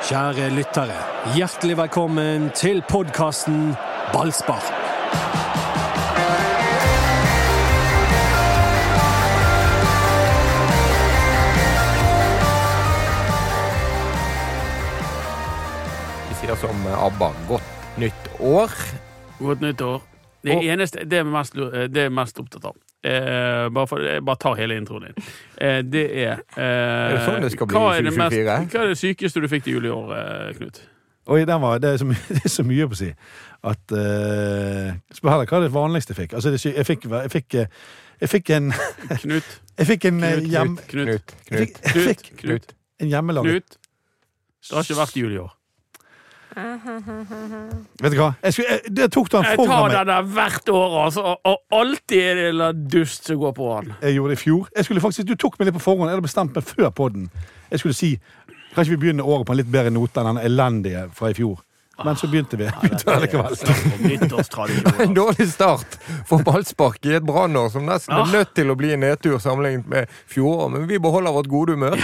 Kjære lyttere, hjertelig velkommen til podkasten Ballspark. Vi sier som ABBA godt nytt år. Godt. Det eneste det er det mest, det er mest opptatt av eh, bare, for, jeg bare tar hele introen din. Eh, det er eh, Er det sånn det skal bli i er det 2024? Hva er det sykeste du fikk til jul i år, eh, Knut? Oi, den var, det, er så mye, det er så mye på å si. At uh, Spør heller hva er det vanligste jeg fikk. Altså, det, jeg, fikk jeg, fikk, eh, jeg fikk en Knut? Jeg fikk en eh, Knut, hjem... Knut, Knut. Knut. Knut, Knut, en hjemmelaget Knut. Det har ikke vært jul i år. Vet du hva? Jeg skulle, jeg, det tok den Jeg tar den der hvert år, altså, og, og alltid er det en eller dust som går på han. Jeg gjorde det i fjor. Jeg skulle faktisk, Du tok meg litt på forhånd. Jeg hadde bestemt meg før podden. Jeg skulle si Kanskje vi begynne året på en litt bedre note enn den elendige fra i fjor. Men så begynte vi. begynte vi likevel. En dårlig start for ballspark i et brannår som nesten er Ah. nødt til å bli en nedtur sammenlignet med fjoråret, men vi beholder vårt gode humør.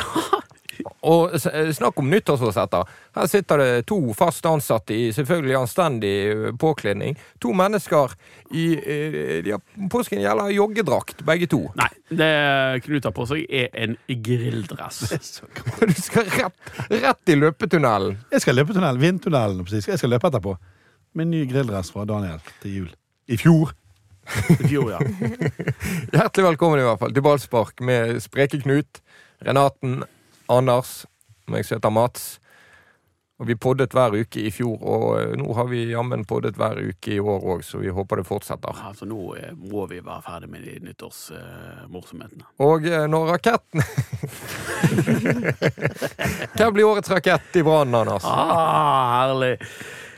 Og eh, snakk om nyttårsforsetter. Her sitter det to fast ansatte i selvfølgelig anstendig eh, påkledning. To mennesker i eh, De har på seg en jævla joggedrakt, begge to. Nei, det Knut har på seg, er en grilldress. Du skal rett, rett i løpetunnelen. Jeg skal løpe tunnelen, vindtunnelen. Jeg skal løpe etterpå. Med ny grilldress fra Daniel til jul. I fjor. I fjor, ja. Hjertelig velkommen i hvert fall til ballspark med Spreke Knut, Renaten, Anders, meg som heter Mats. Og vi poddet hver uke i fjor, og eh, nå har vi jammen poddet hver uke i år òg, så vi håper det fortsetter. Altså, nå eh, må vi være ferdig med de nyttårsmorsomhetene. Og eh, når raketten Hvem blir årets rakett i Brann, Anders? ah, herlig!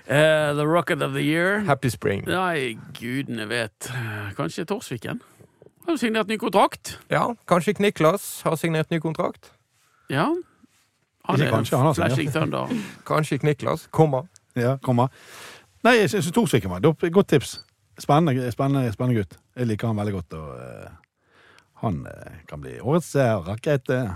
Uh, the Rocket of the Year. Happy spring. Nei, gudene vet. Kanskje Torsviken? Har jo signert ny kontrakt. Ja, kanskje Kniklas har signert ny kontrakt? Ja. Han er kanskje, han. Flashing Thunder. Kanskje Kniklas Komma. Ja, kommer. Nei, jeg syns Torsviken var et godt tips. Spennende, spennende, spennende gutt. Jeg liker han veldig godt. Og uh, han uh, kan bli årets uh, rakett. eh.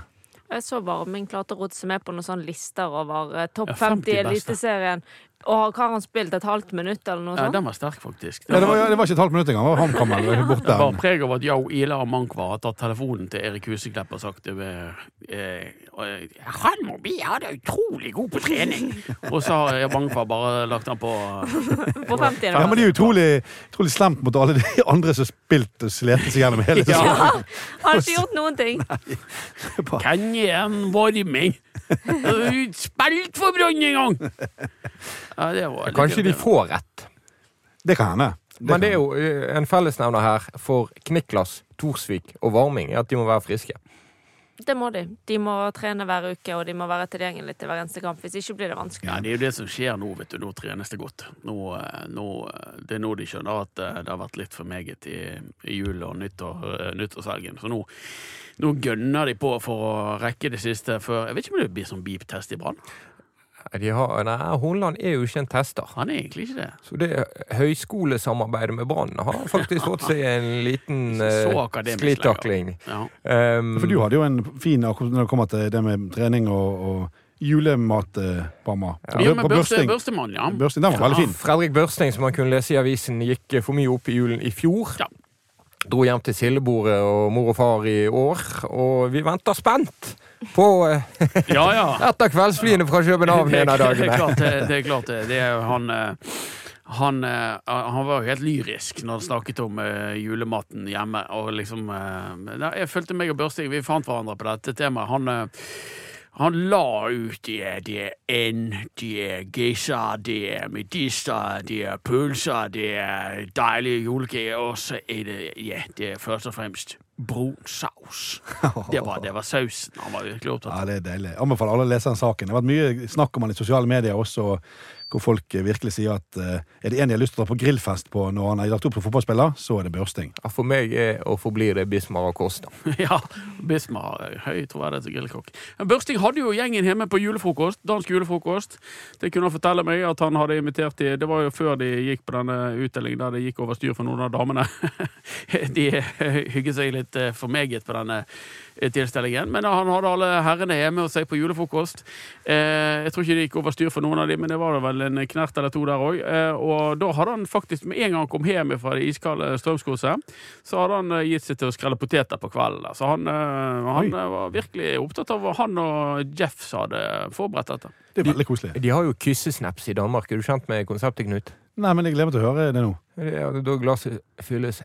Jeg så Varming klarte å rote seg med på noen sånne lister over topp Ja, 50 50 i. Eliteserien. Og har har han spilt et halvt minutt eller noe Ja, sånt? den var sterk, faktisk. Ja, det, var, det var ikke et halvt minutt engang. Det var HamKam Det borte. var preg av at Yao Ila Mankwa har tatt telefonen til Erik Huseklepp og sagt det eh, eh, Han må bli han er utrolig god på trening! og så har Mankwa bare lagt han på På 50 Ja, men det er utrolig, utrolig slemt mot alle de andre som har spilt og sletet seg gjennom hele Ja. sesongen. Ja, han har ikke gjort noen ting. Kan igjen varming! Spilt for Brann en gang! Ja, det var litt Kanskje de får rett. Det kan hende. Men det er jo eh, en fellesnevner her for Kniklas, Torsvik og Varming, er at de må være friske. Det må de. De må trene hver uke, og de må være tilgjengelige til hver eneste kamp. Hvis ikke blir det vanskelig. Ja, Det er jo det som skjer nå. vet du, Nå trenes det godt. Nå, eh, nå, eh, det er nå de skjønner at det har vært litt for meget i, i jul og nyttår, nyttårshelgen. Så nå, nå gønner de på for å rekke det siste før Jeg vet ikke om det blir sånn beep-test i Brann. De har, nei, Hornland er jo ikke en tester. Han er egentlig ikke det. Så det høyskolesamarbeidet med Brann har faktisk fått seg en liten Så uh, sklitakling. Ja. Um, For du hadde jo en fin akkurat når det kommer til det med trening og, og julematbamma. Ja. Ja, med børste, børstemann, ja. Børsting, den var veldig fin. Fredrik Børsting, som man kunne lese i avisen, gikk for mye opp i julen i fjor. Ja. Dro hjem til sildebordet og mor og far i år, og vi venter spent på uh, Ja, ja. etter kveldsflyene fra København en av Det er dagene. klart det. det, er klart det. det er han eh, han, eh, han var jo helt lyrisk når han snakket om eh, julematen hjemme. Og liksom eh, Jeg følte meg og Børsting vi fant hverandre på dette temaet. Han, eh, han la ut de, de en, de geisha, de medister, de pølser, de deilige julegaver, og så det ja, det er først og fremst brun saus. Det var, det var sausen han var virkelig opptatt av. Ja, det er deilig. Anbefaler alle å lese den saken. Det har vært mye snakk om den i sosiale medier også, hvor folk virkelig sier at eh, er det en de har lyst til å dra på grillfest på når han er lagt opp som fotballspiller, så er det Børsting. Ja, For meg er og forblir det Bismar og Kosta. Ja, Bismar er høy troverdighet som grillkokk. Men Børsting hadde jo gjengen hjemme på julefrokost, dansk julefrokost. Det kunne han fortelle meg at han hadde invitert de Det var jo før de gikk på denne utdelingen der det gikk over styr for noen av damene. De hygget seg litt eh, for meget på denne tilstelningen. Men han hadde alle herrene hjemme hos seg på julefrokost. Eh, jeg tror ikke det gikk over styr for noen av dem, men det var vel en knert eller to der òg. Eh, og da hadde han faktisk, med en gang han kom hjem fra det iskalde Strømskoset, så hadde han eh, gitt seg til å skrelle poteter på kvelden. Så han, eh, han eh, var virkelig opptatt av hva Han og Jeff hadde forberedt dette. Det er veldig koselig. De har jo kyssesnaps i Danmark. Er du kjent med konseptet, Knut? Nei, men jeg gleder meg til å høre det nå. Ja, Da glasset fylles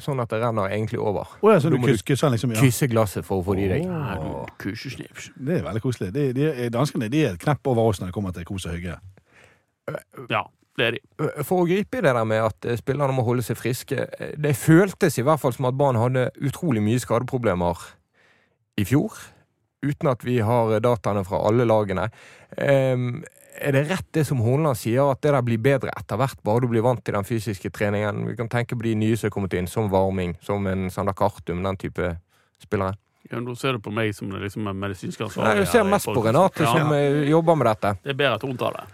sånn at det renner egentlig over. Å ja, så du du kysker sånn liksom? Ja. Kysse glasset for å få det i deg. Ja. Det er veldig koselig. De, de, danskene de er et knepp over oss når det kommer til kos og hygge. Ja, det er de. For å gripe i det der med at eh, spillerne må holde seg friske eh, Det føltes i hvert fall som at Brann hadde utrolig mye skadeproblemer i fjor. Uten at vi har dataene fra alle lagene. Ehm, er det rett det som Horneland sier, at det der blir bedre etter hvert, bare du blir vant til den fysiske treningen? Vi kan tenke på de nye som er kommet inn, som Varming, som en Sander Kartum, den type spillere. Ja, nå ser du på meg som liksom er medisinsk Nei, ansvarlig. Du ser mest på. Renate, Ja, som eh, jobber med dette. Det er bedre at hun tar det.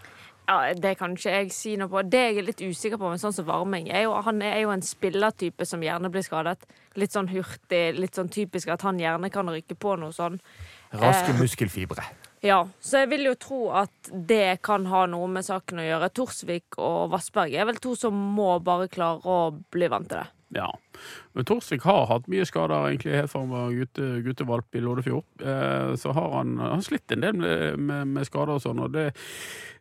Ja, Det kan ikke jeg si noe på. Det jeg er litt usikker på med sånn som Varming, er jo han er jo en spillertype som gjerne blir skadet. Litt sånn hurtig, litt sånn typisk at han gjerne kan rykke på noe sånn. Raske Eh. muskelfibre. Ja, så jeg vil jo tro at det kan ha noe med saken å gjøre. Torsvik og Vassberg er vel to som må bare klare å bli vant til det. Ja. Men Torsvik har hatt mye skader egentlig helt fra han var gutte, guttevalp i Loddefjord. Eh, så har han, han slitt en del med, med, med skader og sånn, og det,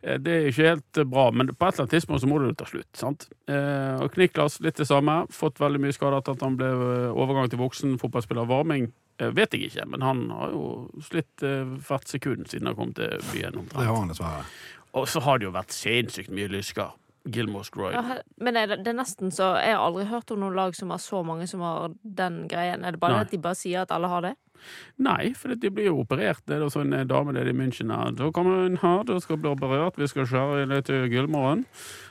eh, det er ikke helt bra. Men på et eller annet tidspunkt så må det ta slutt. sant? Eh, og Kniklas litt det samme. Fått veldig mye skader etter at han ble eh, overgang til voksen fotballspiller. Varming vet jeg ikke, men han har jo slitt eh, hvert sekund siden han kom til byen. Det har han dessverre. Og så har det jo vært sinnssykt mye lysker. Gilmore Groy. Ja, men er det, det er nesten så Jeg har aldri hørt om noen lag som har så mange som har den greien. Er det bare Nei. at de bare sier at alle har det? Nei, for de blir jo operert. Det er da sånn dame nede i München her. Da kommer hun her, da skal bli operert. Vi skal skjære ned til gullmorgen.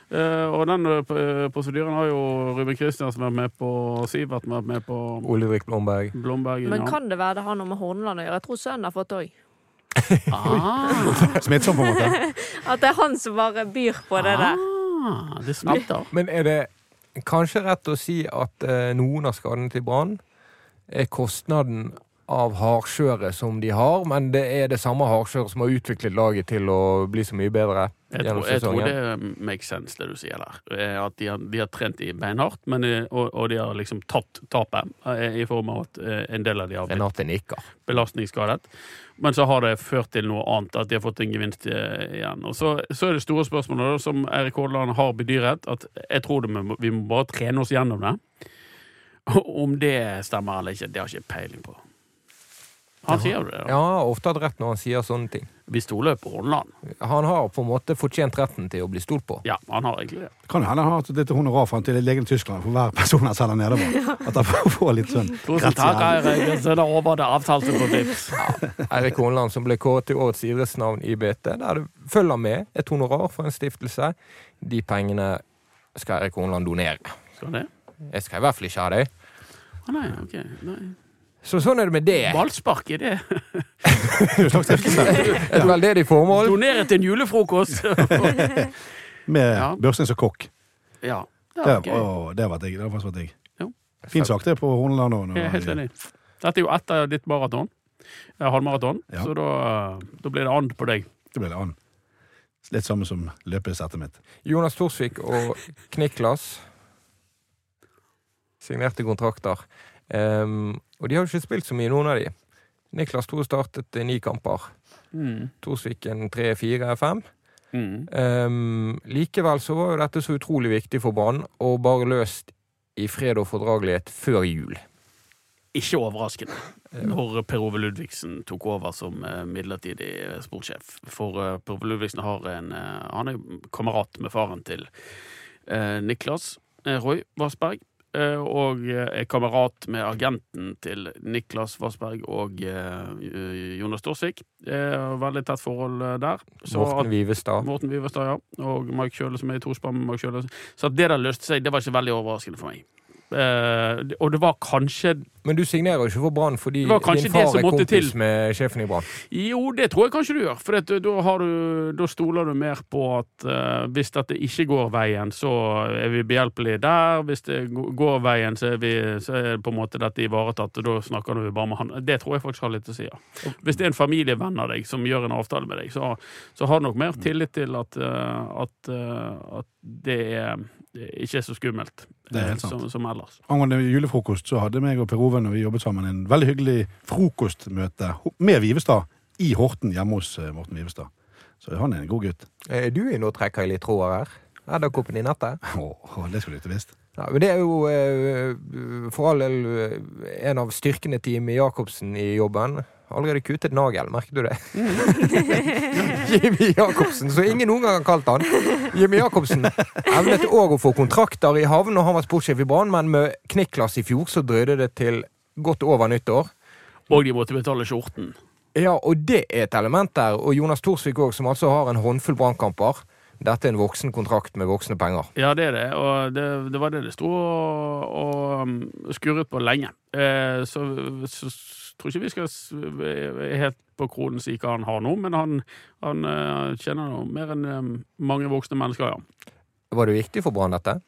Uh, og den uh, prosedyren har jo Ruben Kristiansen vært med på, Sivert vært med på, Ole-Rik Blomberg. Blombergen, Men ja. kan det være det har noe med Horneland å gjøre? Jeg tror sønnen har fått òg. Ah, Smittsom, på en måte. At det er han som bare byr på det der. ah, det smitter. Men er det kanskje rett å si at eh, noen av skadene til Brann er kostnaden av hardkjøret som de har, men det er det samme hardkjøret som har utviklet laget til å bli så mye bedre Jeg tror, jeg tror det makes sense, det du sier der. Eh, At de har, de har trent i beinhardt, men, og, og de har liksom tatt tapet eh, i form av at eh, en del av de har blitt belastningsskadet. Men så har det ført til noe annet, at de har fått en gevinst eh, igjen. Og så, så er det store spørsmålet, som Eirik Haadeland har bedyret, at jeg tror det, må- vi må bare trene oss gjennom det. Om det stemmer eller ikke, det har jeg ikke peiling på. Han sier det. da. Ja, han har ofte hatt rett når han sier sånne ting. Vi stoler på Holland. Han har på en måte fortjent retten til å bli stolt på. Ja, han har egentlig det. Kan jo hende han har hatt dette honorar for han til legen i Tyskland for hver person han selger nedover. At han får- litt sånn Tusen takk. Eirik. Det da over det avtalte på Vipps. Eirik Holland som ble kåret til årets idrettsnavn i BT, der det følger med et honorar for en stiftelse. De pengene skal Eirik Holland donere. Skal det? Jeg skal i hvert fall ikke ha det. Å nei, ok. Nei. Så sånn er det med det. Ballspark, er det? Et veldedig formål. Donere til en julefrokost! med Ja. Børsting som kokk. ja. Det, ja ok. det har vært digg. Det har faktisk vært digg. Fin sak det på Horneland. Er helt enig. Dette er jo etter ditt maraton. eh, Halvmaraton. Ja. Så da, eh, da blir det and på deg. Det ble det and. Litt samme som løpesettet mitt. Jonas Torsvik og Kniklas signerte kontrakter. Ehm, og de har jo ikke spilt så mye, noen av de. Niklas Thor startet eh, ni kamper. Mm. Torsvik en tre, fire, fem. Mm. Um, likevel så var jo dette så utrolig viktig for banen, og bare løst i fred og fordragelighet før jul. Ikke overraskende når Per Ove Ludvigsen tok over som eh, midlertidig eh, sportssjef. For Per Ove Ludvigsen har en Han er kamerat med faren til Niklas Roy Vassberg. Eh, Og eh, er kamerat med agenten til Niklas Vassberg og eh, Jonas Torsvik. Eh, Veldig tett forhold der. Så Morten Vivestad. Morten Vivestad, ja. Og Mark Kjøle, som er i tospann med Mike Kjøle. Så at det der løste seg, det var ikke veldig overraskende for meg. Eh, og det var kanskje Men du signerer jo ikke for Brann fordi din far er kompis til. med sjefen i Brann. Jo, det tror jeg kanskje du gjør. For det, da, har du, da stoler du mer på at uh, hvis dette ikke går veien, så er vi behjelpelige der. Hvis det går veien, så er, vi, så er på en måte dette ivaretatt, og da snakker du bare med han. Det tror jeg faktisk har litt å si. Ja. Hvis det er en familievenn av deg som gjør en avtale med deg, så, så har du nok mer tillit til at, uh, at, eh, at det det er ikke er så skummelt Det er helt eh, sant. som, som ellers. Angående julefrokost, så hadde meg og Per Ove når vi jobbet sammen, en veldig hyggelig frokostmøte med Vivestad i Horten, hjemme hos eh, Morten Vivestad. Så han er en god gutt. Er du inne og trekker i litt tråder her? Edderkoppen i nettet? Åh, det skulle du ikke visst. Ja, men det er jo eh, for all del eh, en av styrkene til Jimmy Jacobsen i jobben. Allerede kutet nagel, merket du det? Jimmy Jacobsen, så ingen noen gang har kalt han. Jimmy Jacobsen evnet òg å få kontrakter i havn når han var sportssjef i Brann, men med knikkklass i fjor så drøyde det til godt over nyttår. Og de måtte betale skjorten. Ja, og det er et element der. Og Jonas Thorsvik òg, som altså har en håndfull brannkamper. Dette er en voksen kontrakt med voksne penger. Ja, det er det, og det, det var det det sto og, og um, skurret på lenge. Eh, så, så tror ikke vi skal være helt på kronen si hva han har nå, men han, han eh, kjenner nå mer enn eh, mange voksne mennesker, ja. Var det viktig for Brann, dette?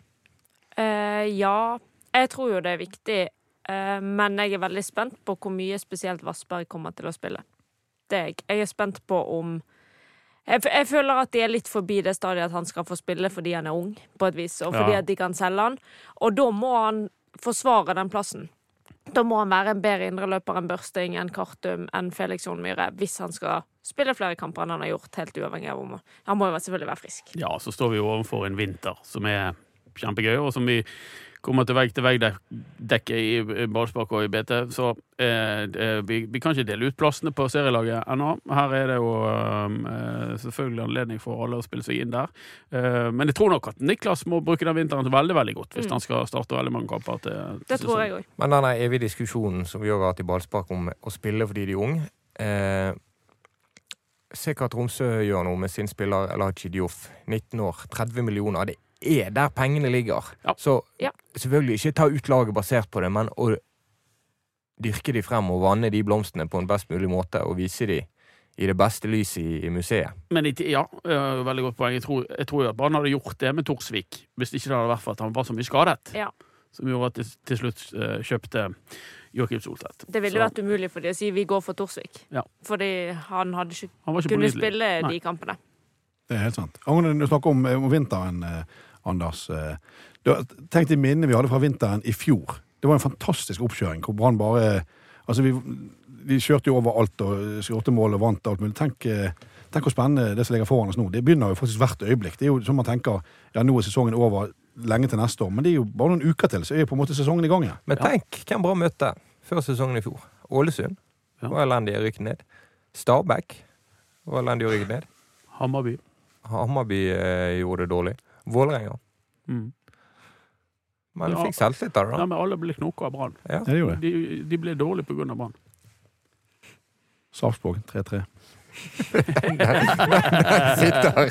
Eh, ja, jeg tror jo det er viktig, eh, men jeg er veldig spent på hvor mye spesielt Vassberg kommer til å spille. Det er jeg. Jeg er spent på om jeg, jeg føler at de er litt forbi det stadiet at han skal få spille fordi han er ung, på et vis, og fordi Ja. at de kan selge han. Og da må han forsvare den plassen. Da må han være en bedre indreløper enn Børsting, enn Kartum, enn Felix Hornmyhre hvis han skal spille flere kamper enn han har gjort, helt uavhengig av om Han må jo selvfølgelig være frisk. Ja, så står vi jo overfor en vinter som er kjempegøy, og som vi kommer til vegg-til-vegg-dekket i ballspark og i BT. Så eh, vi, vi kan ikke dele ut plassene på serielaget ennå. Her er det jo eh, selvfølgelig anledning for alle å spille seg inn der. Eh, men jeg tror nok at Niklas må bruke den vinteren veldig veldig godt hvis Mm. han skal starte veldig mange kamper. til, til Det tror jeg òg. Men denne evige diskusjonen som vi har hatt i ballspark om å spille fordi de er unge eh, Se hva Tromsø gjør nå med sin spiller Elachi Dioff. 19 år, 30 millioner. Det er der pengene ligger. Ja. Så Ja. selvfølgelig ikke ta ut laget basert på det, men å dyrke de frem og vanne de blomstene på en best mulig måte og vise de i det beste lyset i, i museet. Men i, ja, eh, veldig godt poeng. Jeg tror, jeg tror at Brann hadde gjort det med Torsvik hvis ikke det hadde vært for at han var så mye skadet. Ja. Som gjorde at de til slutt eh, kjøpte Joakim Soltvedt. Det ville Så vært umulig for de å si vi går for Torsvik. Ja. Fordi han hadde ikke Han ikke kunnet spille Nei. de kampene. Det er helt sant. Angående du snakker om, om vinteren, eh, Anders. Tenk du har de minnene vi hadde fra vinteren i fjor. Det var en fantastisk oppkjøring hvor Brann bare Altså, vi, vi kjørte jo over alt og skårte mål og vant alt mulig. Tenk, eh, tenk hvor spennende det som ligger foran oss nå. Det begynner jo faktisk hvert øyeblikk. Det er jo som man tenker ja, nå er sesongen over lenge til neste år, men det er jo bare noen uker til, så er jo på en måte sesongen i gang igjen. Men tenk hvem Brann møtte før sesongen i fjor. Ålesund Ja. var elendig å rykke ned. Stabæk var elendig å rykke ned. Hammarby. Hammarby eh, gjorde det dårlig. Vålerenga. Mm. Men Ja. fikk selvtillit av det, Ja, men alle ble knokka av Brann. Ja. Ja, det. De, de ble dårlige på grunn av Brann. Sarpsborg 3-3. Sitter.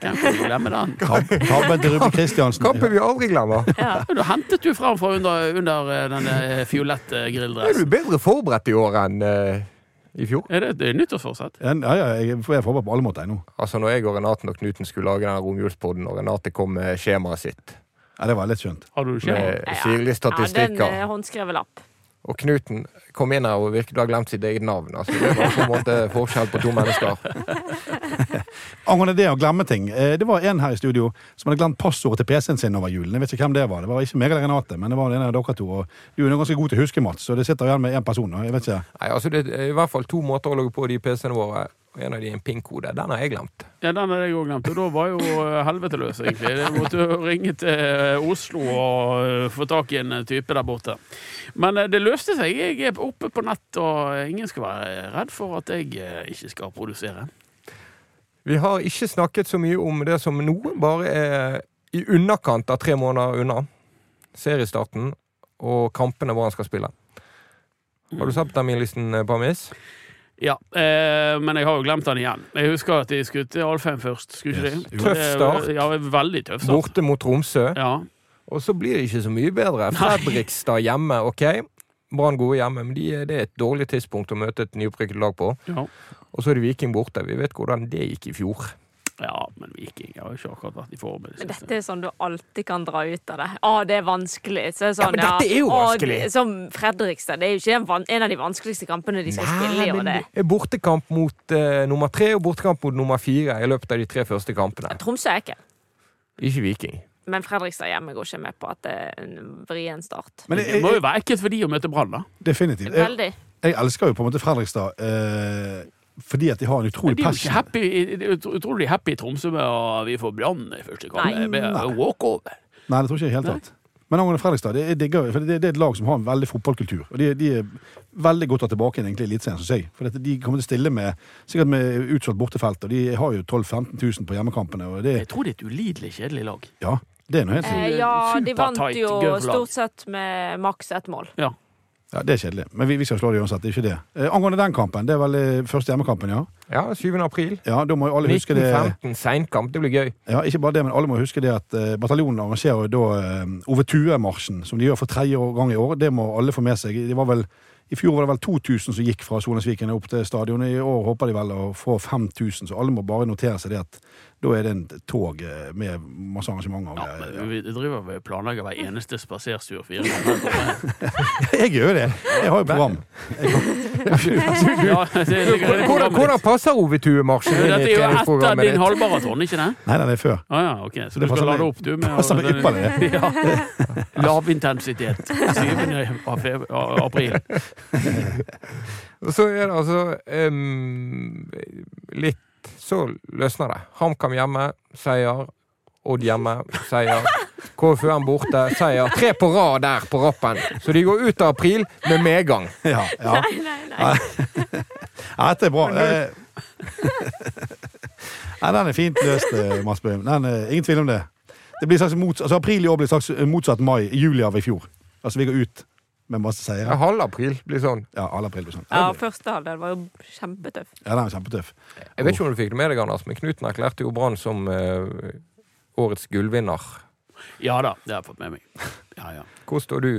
Hvem glemme den? Tabben til Ruben Kristiansen. Kampen vi aldri glemmer. Ja. Da hentet du fram fra under, under eh, den fiolette fiolette Er du grilldressen. bedre forberedt i år enn eh, i fjor? Er det et er nyttårsforsett? Ja, ja, jeg er forberedt på alle måter, ennå. Altså, når jeg og Renaten og Knuten skulle lage den romjulspodden, og Renate kom med skjemaet sitt Ja, det var litt skjønt. Har du skjema? med sirlige Ja, den statistikker, eh, håndskrevet lapp. Og Knuten kom inn her og virkelig du har glemt sitt eget navn. Altså, det var på en måte forskjell på to mennesker. Angående det å glemme ting. eh, Det var en her i studio som hadde glemt passordet til PC-en sin over julen. Jeg vet ikke hvem det var. Det var ikke meg eller Renate, men det var en av dere to. Og du er ganske god til å huske, Mats, så det sitter igjen med én person. Jeg vet ikke. Nei, altså, det er i hvert fall to måter å logge på de PC-ene våre. Og en av de en PIN-kode. Den har jeg glemt. Ja, den har jeg òg glemt. Og da var jo eh, helvete løs, egentlig. Jeg måtte jo ringe til eh, Oslo og eh, få tak i en type der borte. Men det løste seg. Jeg er oppe på nett, og ingen skal være redd for at jeg ikke skal produsere. Vi har ikke snakket så mye om det som nå bare er i underkant av tre måneder unna seriestarten og kampene hvor han skal spille. Har du sett terminlisten, eh, Pamis? Ja, eh, men jeg har jo glemt den igjen. Jeg husker at de skulle til Alfheim først. Skulle Yes. de? Tøff start. Ja, veldig tøff start. Borte mot Tromsø. Ja. Og så blir det ikke så mye bedre. Fredrikstad hjemme, ok. Brann gode hjemme, men de, det er et dårlig tidspunkt å møte et nyopprykket lag på. Ja. Og så er det Viking borte. Vi vet hvordan det gikk i fjor. Ja, men Viking har jo ikke akkurat vært i form. det Men dette er sånn du alltid kan dra ut av det. Å, det er vanskelig. Så er sånn, ja, men dette er jo ja, vanskelig. det- som Fredrikstad. Det er jo ikke en, en av de vanskeligste kampene de skal spille i. Men det. det er bortekamp mot uh, nummer tre og bortekamp mot nummer fire i løpet av de tre første kampene. Tromsø er ikke. Ikke Viking. Men Fredrikstad hjemme går ikke med på at det er en vrien start. Men det jeg, må jo være ekkelt for de å møte Brann, da. definitivt. Jeg, Veldig. jeg elsker jo på en måte Fredrikstad eh, fordi at de har en utrolig utrolig de er jo ikke passion. happy, utrolig er happy i Tromsø med at vi får Brann i første kamp? Nei. Det blir Nei. walkover. Nei, det tror ikke jeg i det hele tatt. Men angående Fredrikstad, det, jeg digger, for det, det er et lag som har en veldig fotballkultur. Og de, de er veldig godt tatt tilbake igjen i Eliteserien, syns jeg. For dette, de kommer til å stille med sikkert med utsolgt bortefelt, og de har jo 12 000-15 000 på hjemmekampene. Og det, Jeg tror det er et ulidelig kjedelig lag. ja, det er noe helt Eh, ja, de vant jo stort sett med maks ett mål. Ja. Ja, det er kjedelig. Men vi, vi skal slå det uansett. Det er ikke det. Eh, angående den kampen, det er vel eh, første hjemmekampen, ja? Ja, 7. april. Ja, da må jo alle huske det. 1915, seinkamp. Det blir gøy. Ja, ikke bare det, men alle må huske det at eh, bataljonen arrangerer jo da eh, Ove Tue-marsjen, som de gjør for tredje år- gang i år. Det må alle få med seg. Det var vel, I fjor var det vel 2000 som gikk fra Solnesviken opp til stadionet. I år håper de vel å få 5000, så alle må bare notere seg det at da er det en tog eh, med masse arrangementer. Ja, men vi driver og planlegger hver eneste spaserstur fire ganger. Jeg gjør jo det. Jeg har jo program. Ja, det ligger det Hvordan, hvordan passer Ove Tue-marsjen inn Dette er jo etter treningsprogrammet din ditt? halvmaraton, ikke det? Nei, nei, det er før. Å ja, ok. Så du passer skal lade meg- opp, du? Med passer meg ypperlig, Ja. Lavintensitet. 7. av feb- av april. Og så er det altså em, litt Så løsner det. HamKam hjemme, seier. Odd hjemme, seier. KFUM borte, seier. Tre på rad der på rappen. Så de går ut av april med medgang. Ja, ja. Nei, nei, nei. ja dette er bra. Eh, Nei, den er fint løst, eh, Mads Bøhm. Er- Ingen tvil om det. det blir slags motsatt, altså, april i år blir slags motsatt mai. Juli av i fjor. Altså vi går ut med masse Ja, halv april blir sånn. Ja, halv april blir sånn. Ja, første halvdel var jo kjempetøff. Ja, den er kjempetøff. Jeg vet ikke om du fikk det med deg, Anders, men Knuten erklærte jo Brann som eh, årets gullvinner. Ja da, det har jeg fått med meg. Ja, ja. Hvor står du?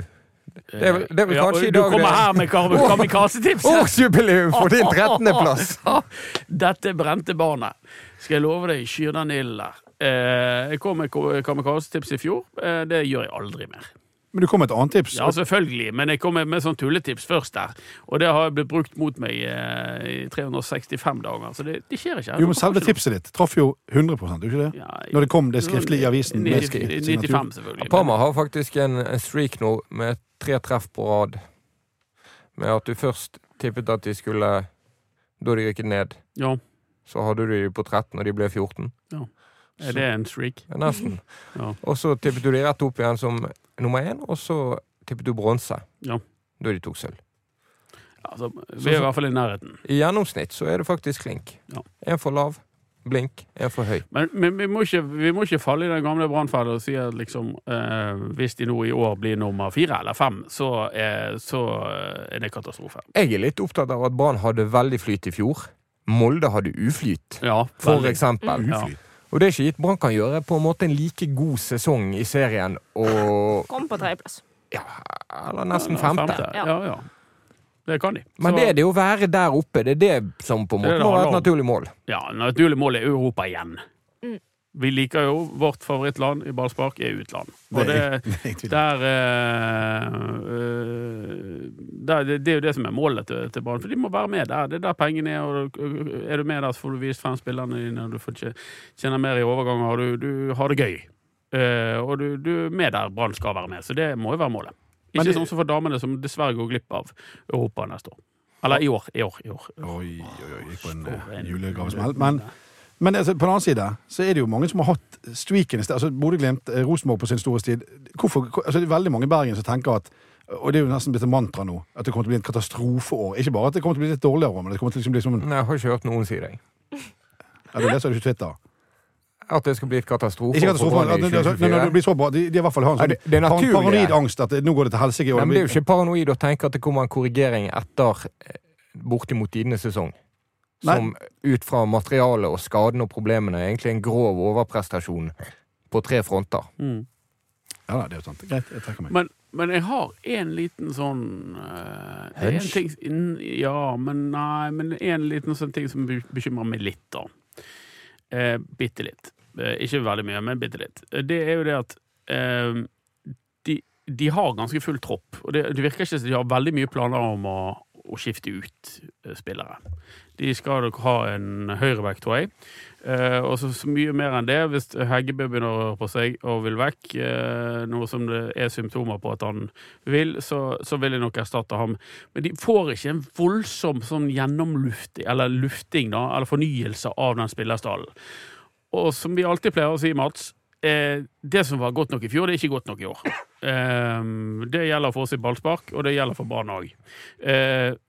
Det er det er vel Ja, kanskje i Du kommer her med kamikaze-tips! Årsjubileum for din 13.-plass! Dette brente barnet. Skal jeg love deg, skyr den ilden der. Eh, jeg kom med kamikazetips kamikaze-tips i fjor. Eh, det gjør jeg aldri mer. Men du kom med et annet tips. Ja, selvfølgelig, men jeg kom med, med sånn tulletips først der. Og det har blitt brukt mot meg eh, i 365 dager, så det, det skjer ikke. Jo, men selve tipset ditt traff jo 100 gjorde ikke det? Ja, Når det kom det skriftlig i avisen 90, 95, selvfølgelig. Parma har faktisk en, en streak nå med tre treff på rad. Med at du først tippet at de skulle Da de rykket ned, Ja, så hadde du de på 13, og de ble 14. er det en streak? Ja, Nesten. Ja. Og så tippet du de rett opp igjen som nummer én, og så tippet du bronse. Ja. Da de tok sølv. Altså, vi er i hvert fall i nærheten. I gjennomsnitt så er det faktisk klink. Ja. En for lav, blink, en for høy. Men, men vi, må ikke, vi må ikke falle i den gamle brannfellen og si at liksom, eh, hvis de nå i år blir nummer fire eller fem, så er, så er det katastrofe. Jeg er litt opptatt av at Brann hadde veldig flyt i fjor. Molde hadde uflyt, Ja, for veldig. eksempel. Ja. Og det er ikke gitt Brann kan gjøre på en måte en like god sesong i serien og Kom på tredjeplass. ja, Eller nesten femte. Ja, ja. Det kan de. Men det er det å være der oppe, det er det som på en måte må være et naturlig mål. Ja, naturlig mål er Europa igjen. Vi liker jo vårt favorittland i ballspark er utland. Og Det det, er- er der, eh, eh, der det, det er jo det som er målet til, til Brann, for de må være med der. Det er der pengene er. og Er du med der, så får du vist frem spillerne dine, du får tje- tjene mer i overganger, og du, du har det gøy. Eh, og du, du er med der Brann skal være med, så det må jo være målet. Men Ikke sånn som for damene, som dessverre går glipp av Europa neste år. Eller i år. I år. I år. Oi, oi, oi, på en- julegavesmell. Men, men altså, på den annen side så er det jo mange som har hatt streaken. Altså, Bodø-Glimt, eh, Rosenborg på sin store tid. Hvorfor, altså, det er veldig mange i Bergen som tenker at og det er jo nesten blitt et mantra nå, at det kommer til å bli et katastrofeår. Ikke bare at det kommer til å bli litt dårligere år, men det kommer til å bli som en Nei, jeg har ikke hørt noen si det. ja, Du leser det ikke Twitter. At det skal bli et katastrofe. Ikke katastrofe, at det, det blir så bra, de, de i hvert fall har en sånn det, det par- paranoid angst at det, nå går det til helsike. men det er jo ikke paranoid å tenke at det kommer en korrigering etter eh, bortimot tidenes sesong. Nei. Som ut fra materialet og skadene og problemene er egentlig en grov overprestasjon på tre fronter. Mm. Ja, det er jo sant. Greit, jeg trekker meg. Men, men jeg har en liten sånn uh, en Hunch? ting, Ja, men nei, men en liten sånn ting som bekymrer meg litt, da. Uh, bitte litt. Uh, ikke veldig mye, men bitte litt. Uh, Det er jo det at uh, de, de har ganske full tropp, og det, det virker ikke som de har veldig mye planer om å, å skifte ut eh, spillere. De skal nok ha en høyreback, tror jeg. Eh, og så, mye mer enn det, hvis Heggebø begynner å røre på seg og vil vekk, eh, noe som det er symptomer på at han vil, så, så vil jeg nok erstatte ham. Men de får ikke en voldsom sånn gjennomlufting, eller lufting, da, eller fornyelse av den spillerstallen. Og som vi alltid pleier å si, Mats, eh, det som var godt nok i fjor, det er ikke godt nok i år. Eh, det gjelder for oss i ballspark, og det gjelder for Brann òg.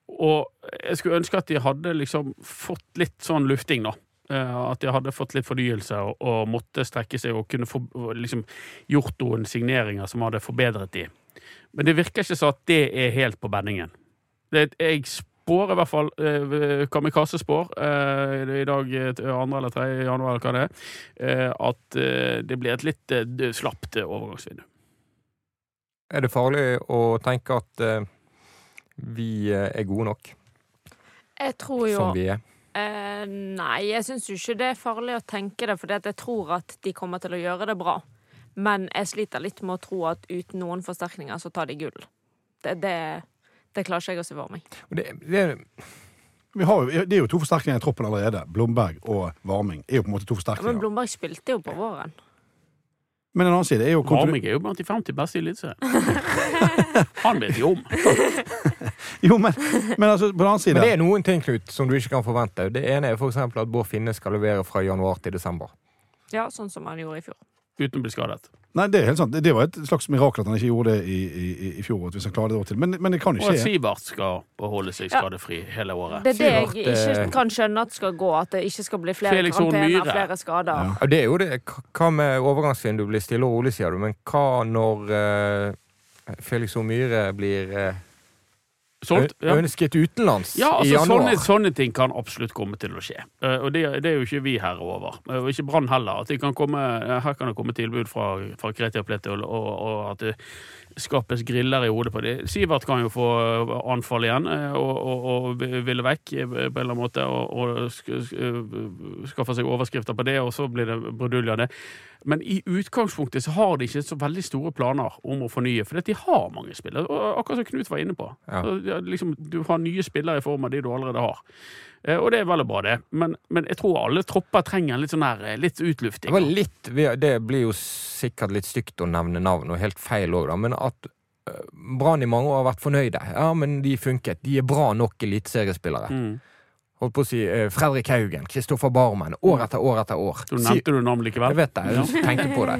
Og jeg skulle ønske at de hadde liksom fått litt sånn lufting, da. Eh, at de hadde fått litt fornyelse og, og måtte strekke seg og kunne få liksom, gjort noen signeringer som hadde forbedret de. Men det virker ikke sånn at det er helt på bendingen. Jeg spår i hvert fall eh, Kamikaze spår eh, i dag eh, 2. eller 3. januar, hva det er, at det blir et litt slapt overgangsvindu. Er det farlig å tenke at vi eh, er gode nok Jeg tror jo som vi er? Eh, nei, jeg syns jo ikke det er farlig å tenke det, for jeg tror at de kommer til å gjøre det bra. Men jeg sliter litt med å tro at uten noen forsterkninger så tar de gull. Det, det, det klarer ikke jeg å se for meg. Det, det, Vi har jo, det er jo to forsterkninger i troppen allerede. Blomberg og Varming er jo på en måte to Ja, men. Blomberg spilte jo på våren. Men en annen side er jo Varming er jo blant de 50 beste i Eliteserien. Han vet jo om. Jo, men, men altså, på den annen side men det er noen ting, Knut, som du ikke kan forvente. Det ene er f.eks. at Bård Finne skal levere fra januar til desember. Ja, sånn som han gjorde i fjor. Uten å bli skadet. Nei, det er helt sant. Det- Det var et slags mirakel at han ikke gjorde det i, i, i fjor. Hvis han klarer det et år til. Men, men det kan jo Og at. Sivert skal beholde seg Ja. skadefri hele året. Det er det jeg ikke eh, kan skjønne at skal gå, at det ikke skal bli flere karantener, flere skader. Ja. Ja, det er jo det. Hva med overgangsvinduet blir stille og rolig, sier du. Men hva når uh, Felix O. Myhre blir eh, Solgt? ja. ønsket utenlands Ja, i altså januar? sånne, sånne ting kan absolutt komme til å skje. Eh, og det, det er jo ikke vi her over. Eh, Og ikke Brann heller. Kan komme, eh, her kan det komme tilbud fra, fra Kreti og Plete, og, og, at det skapes griller i hodet på dem. Sivert kan jo få anfall igjen og, og, og ville vekk på en eller annen måte og, og sk, sk, skaffe seg overskrifter på det, og så blir det brudulje av det. Men i utgangspunktet så har de ikke så veldig store planer om å fornye, for de har mange spillere. Og akkurat som Knut var inne på. Ja. Så, liksom, du har nye spillere i form av de du allerede har. Eh, Og det er vel og bra, det. Men, men jeg tror alle tropper trenger litt sånn her, eh, litt utlufting. Det, litt, det blir jo sikkert litt stygt å nevne navn, og helt feil òg, da. Men at eh, Brann i mange år har vært fornøyde. Ja, men de funket. De er bra nok eliteseriespillere. Mm. Holdt på å si eh, Fredrik Haugen, Kristoffer Barmen. År etter år etter år. Si- nevnte du navn likevel. Jeg vet det, jeg tenker på det.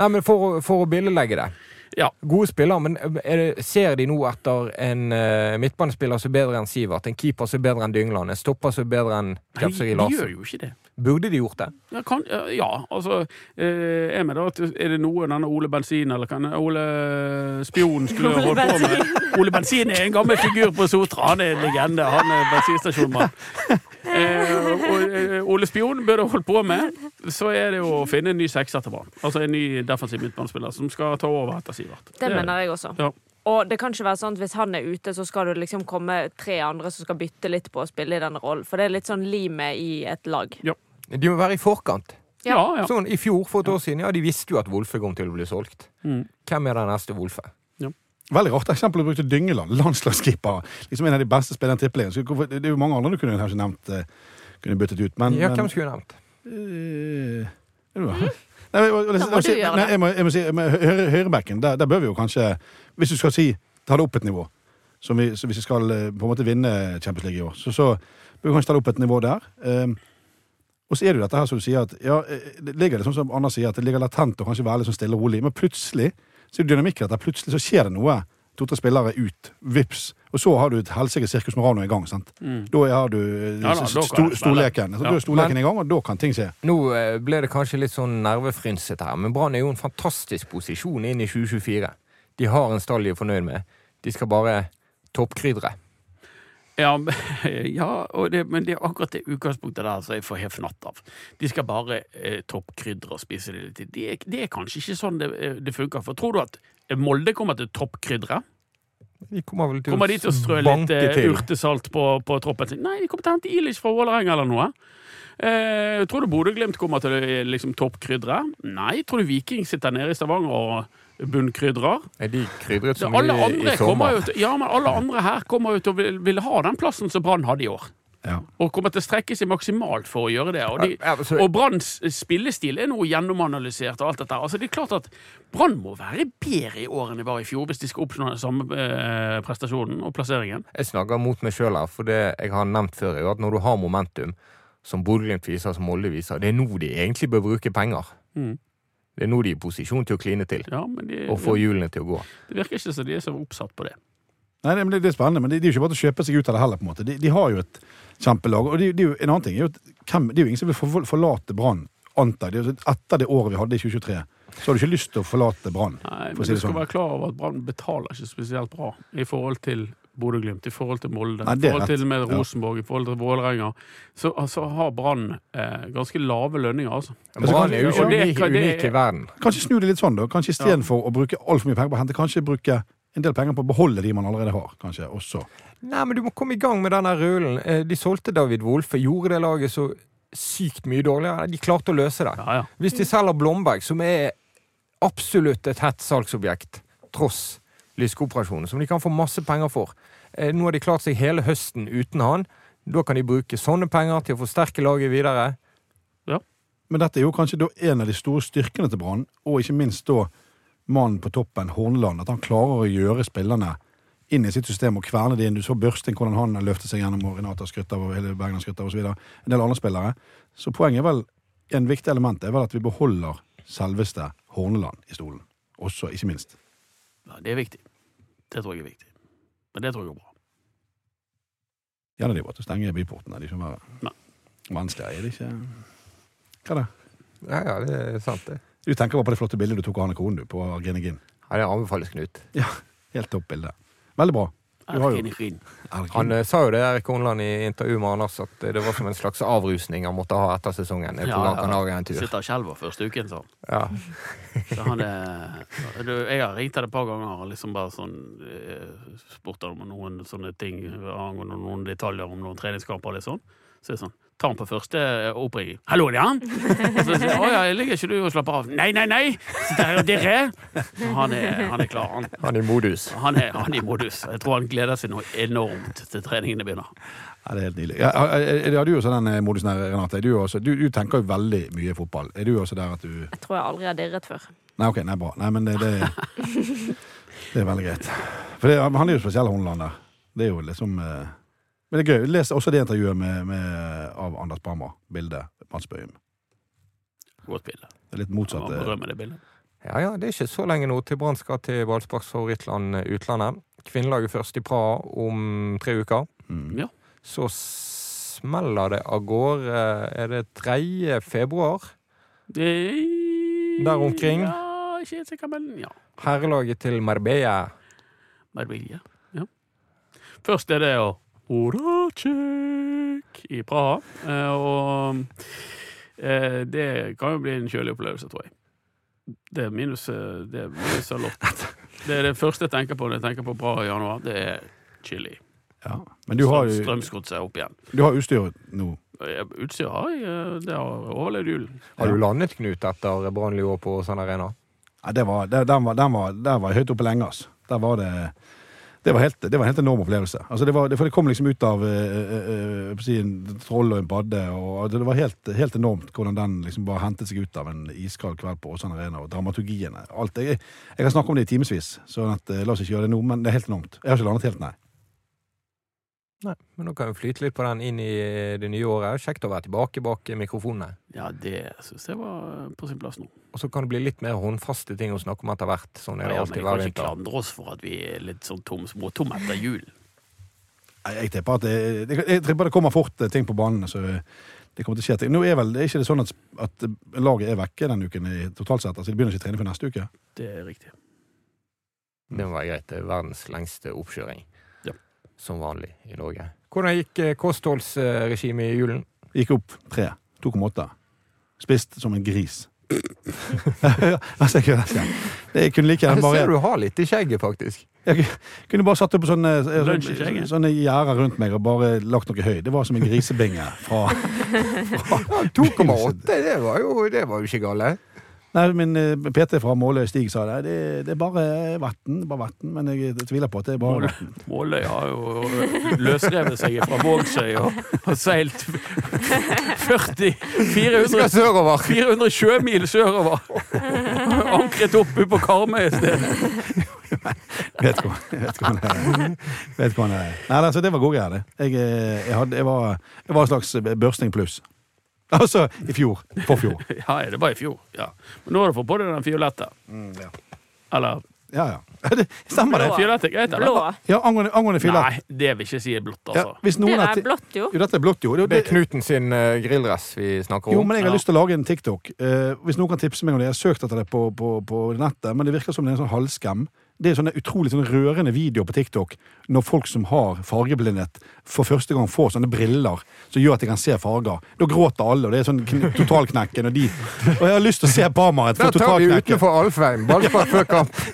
Nei, men for, for å billedlegge det. Ja. Gode spillere, men er det, ser de nå etter en uh, midtbanespiller som er bedre enn Sivert, en keeper som er bedre enn Dyngland, en stopper som er bedre enn Nei, de gjør jo ikke det. Burde de gjort det? Ja, kan, ja altså eh, Er, med da, at- er det noe denne Ole Bensin eller kan Ole Spion skulle holdt på med? Ole Bensin er en gammel figur på Sotra. Han er en legende. Han er bensinstasjonmann. Eh, eh, Ole Spion burde holdt på med, så er det jo å finne en ny sekser til Brann. Altså en ny defensiv midtbanespiller som skal ta over etter Sivert. Det mener jeg også. Ja. Og det kan ikke være sånn at hvis han er ute, så skal det liksom komme tre andre som skal bytte litt på å spille i den rollen. For det er litt sånn limet i et lag. De må være i forkant. Ja, ja. Sånn, I fjor, for et år siden, ja, de visste jo at Wolfe kom til å bli solgt. Mm. Hvem er den neste Wolfe? Veldig rart eksempel å bruke Dyngeland. Landslagsskipper. Liksom en av de beste spillerne i Tippeligaen. Det er jo mange andre du kunne kanskje nevnt eh, kunne byttet ut. Men, ja, hvem skulle jeg nevnt? Det bra? Nei, du. Jeg må, jeg må si, med høyre- der, der bør vi jo kanskje Hvis du skal si ta det opp et nivå, som vi, så hvis vi skal eh, på en måte vinne Champions League i år, så, så bør vi kanskje ta det opp et nivå der. Um, og så er det jo dette her som du sier at ja, eh, det ligger det sånn som Anna sier, at det ligger latent og kanskje være litt sånn stille og rolig, men plutselig så er det dynamikk i dette. Plutselig så skjer det noe. To-tre spillere ut. Vips. Og så har du et helsikes Sirkus Morano i gang. sant? Mm. Da har du eh, Ja da, da sto, storleken. Så Ja. Da er storleken i gang, og da kan ting skje. Nå eh, ble det kanskje litt sånn nervefrynsete her, men Brann er jo en fantastisk posisjon inn i 2024. De har en stall de er fornøyd med. De skal bare toppkrydre. Ja, ja det, men det er akkurat det utgangspunktet der som jeg får helt fnatt av. De skal bare eh, toppkrydre og spise det litt. Det, det er kanskje ikke sånn det, eh, det funker. For tror du at Molde kommer til toppkrydre? De kommer vel til Kommer de til å strø litt eh, til. urtesalt på, på troppen sin? Nei, de kommer til å hente Ilish fra Vålerenga eller noe. Eh, tror du Bodø-Glimt kommer til eh, liksom, toppkrydre? Nei. Tror du Viking sitter nede i Stavanger og bunnkrydrer? Er de krydret så mye i sommer? til, ja, men alle andre her kommer jo til å vil, vil ha den plassen som Brann hadde i år. Ja. Og kommer til å strekke seg maksimalt for å gjøre det. Og, de, Ja, altså- og Branns spillestil er nå gjennomanalysert. og alt dette. Altså, det er klart at Brann må være bedre i år enn de var i fjor, hvis de skal oppnå den samme eh, prestasjonen og plasseringen. Jeg snakker mot meg sjøl her, for det jeg har nevnt før, er at når du har momentum, som Bodø-Glimt viser, som Molde viser, det er nå de egentlig bør bruke penger. Mm. Det er nå de er i posisjon til å kline til, Ja, men de, og få hjulene til å gå. det virker ikke som de er så oppsatt på det. Nei, det, men det, det er spennende, men det, det er jo ikke bare til å kjøpe seg ut av det heller. på en måte. De, de har jo et kjempelag. og det, det er jo, En annen ting er jo at hvem, det er jo ingen som vil for, forlate Brann, antar jeg. Er Etter det året vi hadde i 2023, så har du ikke lyst til å forlate Brann. Nei, For å men si du skal sånn. være klar over at Brann betaler ikke spesielt bra i forhold til Bodø-Glimt, i forhold til Molde, Nei, i forhold til med Ja. Rosenborg, i forhold til Vålerenga. Så altså, har Brann eh, ganske lave lønninger, altså. Brann er jo ikke unik, det- unik i verden. Kanskje snu det litt sånn, da. Kanskje istedenfor å bruke altfor mye penger på å hente, kanskje bruke en del penger på å beholde de man allerede har. kanskje, også. Nei, men du må komme i gang med denne rullen. Eh, De solgte David Wolfe, gjorde det laget så sykt mye dårligere. De klarte å løse det. Ja, ja. Hvis de selger Blomberg, som er absolutt et hett salgsobjekt, tross lyskeoperasjonen, som de kan få masse penger for Nå har de klart seg hele høsten uten han. Da kan de bruke sånne penger til å forsterke laget videre. Ja. Men dette er jo kanskje da en av de store styrkene til Brann, og ikke minst da mannen på toppen, Horneland. At han klarer å gjøre spillerne inn i sitt system og kverne det inn. Du så Børsting, hvordan han løftet seg gjennom og Renata Skrytter og hele Bergen Skrytter osv. En del andre spillere. Så poenget er vel, en viktig element er vel at vi beholder selveste Horneland i stolen. Også, ikke minst. ja, det er viktig. Det tror jeg er viktig. Men det tror jeg går bra. Gjerne de bare til å stenge byportene. Det er ikke bare vanskeligere, er det ikke? Hva da? Ja, ja, det er sant, det. Du tenker bare på det flotte bildet du tok av Hanne Kohn du på Grenegin. Ja, det anbefales, Knut. Ja, Helt topp bilde. Veldig bra. Skinn. Han eh, sa jo det, Erik Horneland, i intervju med Anders, at eh, det var som en slags avrusning han måtte ha etter sesongen. eh, På Ja, Gran en tur. Sitter og skjelver første uken, sånn. Ja. Så han er, du, jeg har ringt ham et par ganger og liksom bare sånn eh, spurt om noen sånne ting angående noen detaljer om noen treningskamper litt sånn. Så er det sånn Ta han på første eh, oppringning. 'Hallo, det er han?' Og så sier jeg 'Å ja, ligger ikke du og slapper av?' 'Nei, nei, nei! Så der er dere. Han er, han er klar. Han, Han er i modus. han, er, han er i modus. Jeg tror han gleder seg noe enormt til treningene begynner. Ja, det er helt nydelig. Ja, er, er du også den eh, modusen her, Renate? Er Du, også, du, du tenker jo veldig mye fotball. Er du også der at du Jeg tror jeg aldri har dirret før. Nei, ok, nei, bra. Nei, men det, det, det er veldig greit. For det, han er jo spesiell, Horneland der. Det er jo liksom eh, Men det er gøy. Les også det intervjuet med, med, av Anders Bammer. Bildet. Mats Bøhm. Godt bilde. Det er litt motsatt. eh, det bildet. Ja, ja, det er ikke så lenge nå til Brann skal til ballsparks favorittland eh, utlandet. Kvinnelaget først i Praha om tre uker. Mm. Ja. Så smeller det av gårde Er det 3. februar? Det- Der omkring? Ja, ikke helt sikker, men ja. Herrelaget til Marbella. Marbella. Ja. Først er det å Horacek i Praha. Eh, og eh, det kan jo bli en kjølig opplevelse, tror jeg. Det er minus eh, Det er minus. Det er det første jeg tenker på når jeg tenker på Praha i januar. Det er chili. Ja. Men du har jo Strømsgodset opp igjen. du har utstyret nå. Utstyret har jeg. Det har overlevd julen. Har du landet, Knut, etter Brannlua på Sand Arena? Ja, det var, det, den, var, den, var, der var jeg høyt oppe lenge, altså. Der var det det var, helt, det var en helt enorm opplevelse. Altså det var, det, for det kom liksom ut av eh, eh, eh, en troll og en padde. Og det var helt, helt enormt hvordan den liksom bare hentet seg ut av en iskald kveld på Åsane Arena. Og dramaturgiene. Alt. Jeg, jeg kan snakke om det i timevis, så sånn eh, la oss ikke gjøre det nå. Men det er helt enormt. Jeg har ikke landet helt, nei. Nei, men nå kan vi flyte litt på den inn i det nye året. Kjekt å være tilbake bak mikrofonene. Ja, det syns jeg var på sin plass nå. Og så kan det bli litt mer håndfaste ting å snakke om etter hvert. Sånn er det Ja, men alltid jeg vi kan ikke klandre oss for at vi er litt sånn tom, småtomme etter jul. Jeg, jeg tipper at det, jeg, jeg tipper det kommer fort eh, ting på banen. Så det kommer til å skje ting. Nå er vel er ikke det sånn at, at laget er vekke denne uken i, totalt sett? Altså, de begynner ikke å trene før neste uke? Det er riktig. Det må være greit. Det er verdens lengste oppkjøring. Som vanlig i Norge. Hvordan gikk eh, kostholdsregimet i julen? Gikk opp tre. 2,8. Spist som en gris. Altså, jeg, kunne, jeg kunne like gjerne bare ser du har litt i skjegget, faktisk. Jeg kunne bare satt opp sånne, eh, sånne, sånne gjerder rundt meg og bare lagt noe høy. Det var som en grisebinge fra, Ja, 2,8, det var jo det var jo ikke gale. Nei, min eh, PT fra Måløy, Stig, sa det. Det, det er bare vann, bare vann. Men jeg tviler på at det er bare vann. Måløy har jo løsrevet seg fra Vågsøy og har seilt 40 Vi 400, 400 sjømil sørover. Ankret oppe på Karmøy i stedet. Vet er. Vet hvor han er. Nei, altså, det var gode greier, det. Jeg, eh, jeg, hadde, jeg, var, jeg var en slags børsting pluss. Altså i fjor. Forfjor. Ja, det var i fjor. Ja. Men nå har du fått på deg den fiolette. ja. Eller ja, ja. Det stemmer, det. Blå. Fiolette er greit, Blå. eller? Ja, Angående, angående filet. Nei, det vil ikke si er blått, Ja, altså. hvis Det er blått, jo. Jo, dette er blått, jo. Det, Det er Knuten sin uh, grilldress vi snakker om. jo, men jeg har Ja. lyst til å lage en TikTok. Uh, hvis noen kan tipse meg om det. Jeg har søkt etter det på, på, på nettet, men det virker som det er en sånn halvskam. Det er sånne utrolig sånne rørende videoer på TikTok når folk som har fargeblindhet, for første gang får sånne briller som gjør at de kan se farger. Da gråter alle, og det er sånn totalknekken. Og, de, og jeg har lyst til å se Parmaret Der for tar vi totalknekken. utenfor Alfheim. Ballspark før kamp.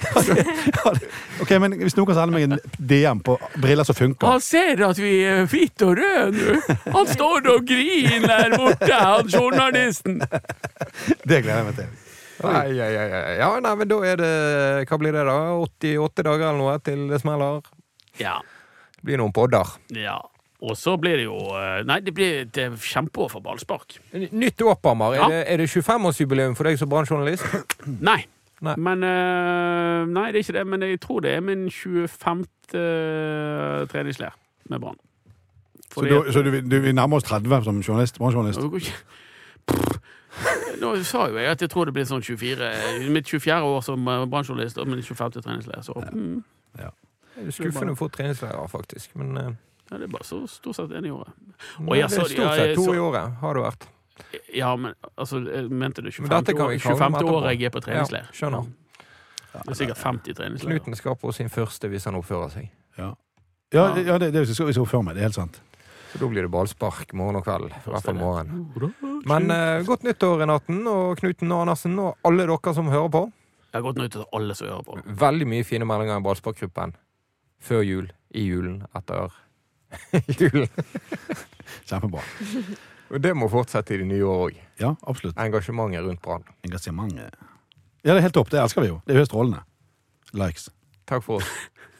Ok, men Hvis noen kan sende meg en DM på briller som funker Han ser at vi er hvite og røde nå. Han står og griner der borte, han journalisten. Det gleder jeg meg til. Ai, ai, ai. Ja, nei, men da er det Hva blir det, da? 88 dager eller noe til det smeller? Ja. Det blir noen podder. ja. Og så blir det jo eh, Nei, det blir et eh, kjempeår for ballspark. Nytt Åpamar. Ja. Er det, er det 25-årsjubileum for deg som brannjournalist? Nei. Nei. Men eh, Nei, det er ikke det. Men jeg tror det er min 25. treningsleir med Brann. Så, du, så du, du, vi nærmer oss 30 som journalist? bransjejournalist? Nå sa jo jeg at jeg tror det blir sånn 24 Mitt 24. år som eh, bransjejournalist og min 25. treningsleir. Så mm, Det er skuffende få treningsleirer, faktisk. Men eh, ja, det er bare så stort sett én i året. nei, ja, det er stort sett to i året, har det vært. Ja, men altså, jeg mente du 25. Men dette kan vi år- 25. år jeg er på treningsleir? Ja, skjønner. Det er sikkert 50 treningsleirer. Knuten skal på sin første hvis han oppfører seg. Ja, ja det, ja, det, det skal vi se for meg. Det er helt sant. Så da blir det ballspark morgen og kveld. I hvert fall morgen. Men uh, godt nyttår, Renaten og Knuten og Andersen, og alle dere som hører på. Jeg har godt nødt til alle som hører på. Veldig mye fine meldinger i ballsparkgruppen. Før jul, i julen, etter julen. Kjempebra. Og det må fortsette i det nye år òg. Ja, absolutt. Engasjementet rundt Brann. Engasjementet. Ja, det er helt topp. Det elsker vi jo. Det er jo strålende. Likes. Takk for oss.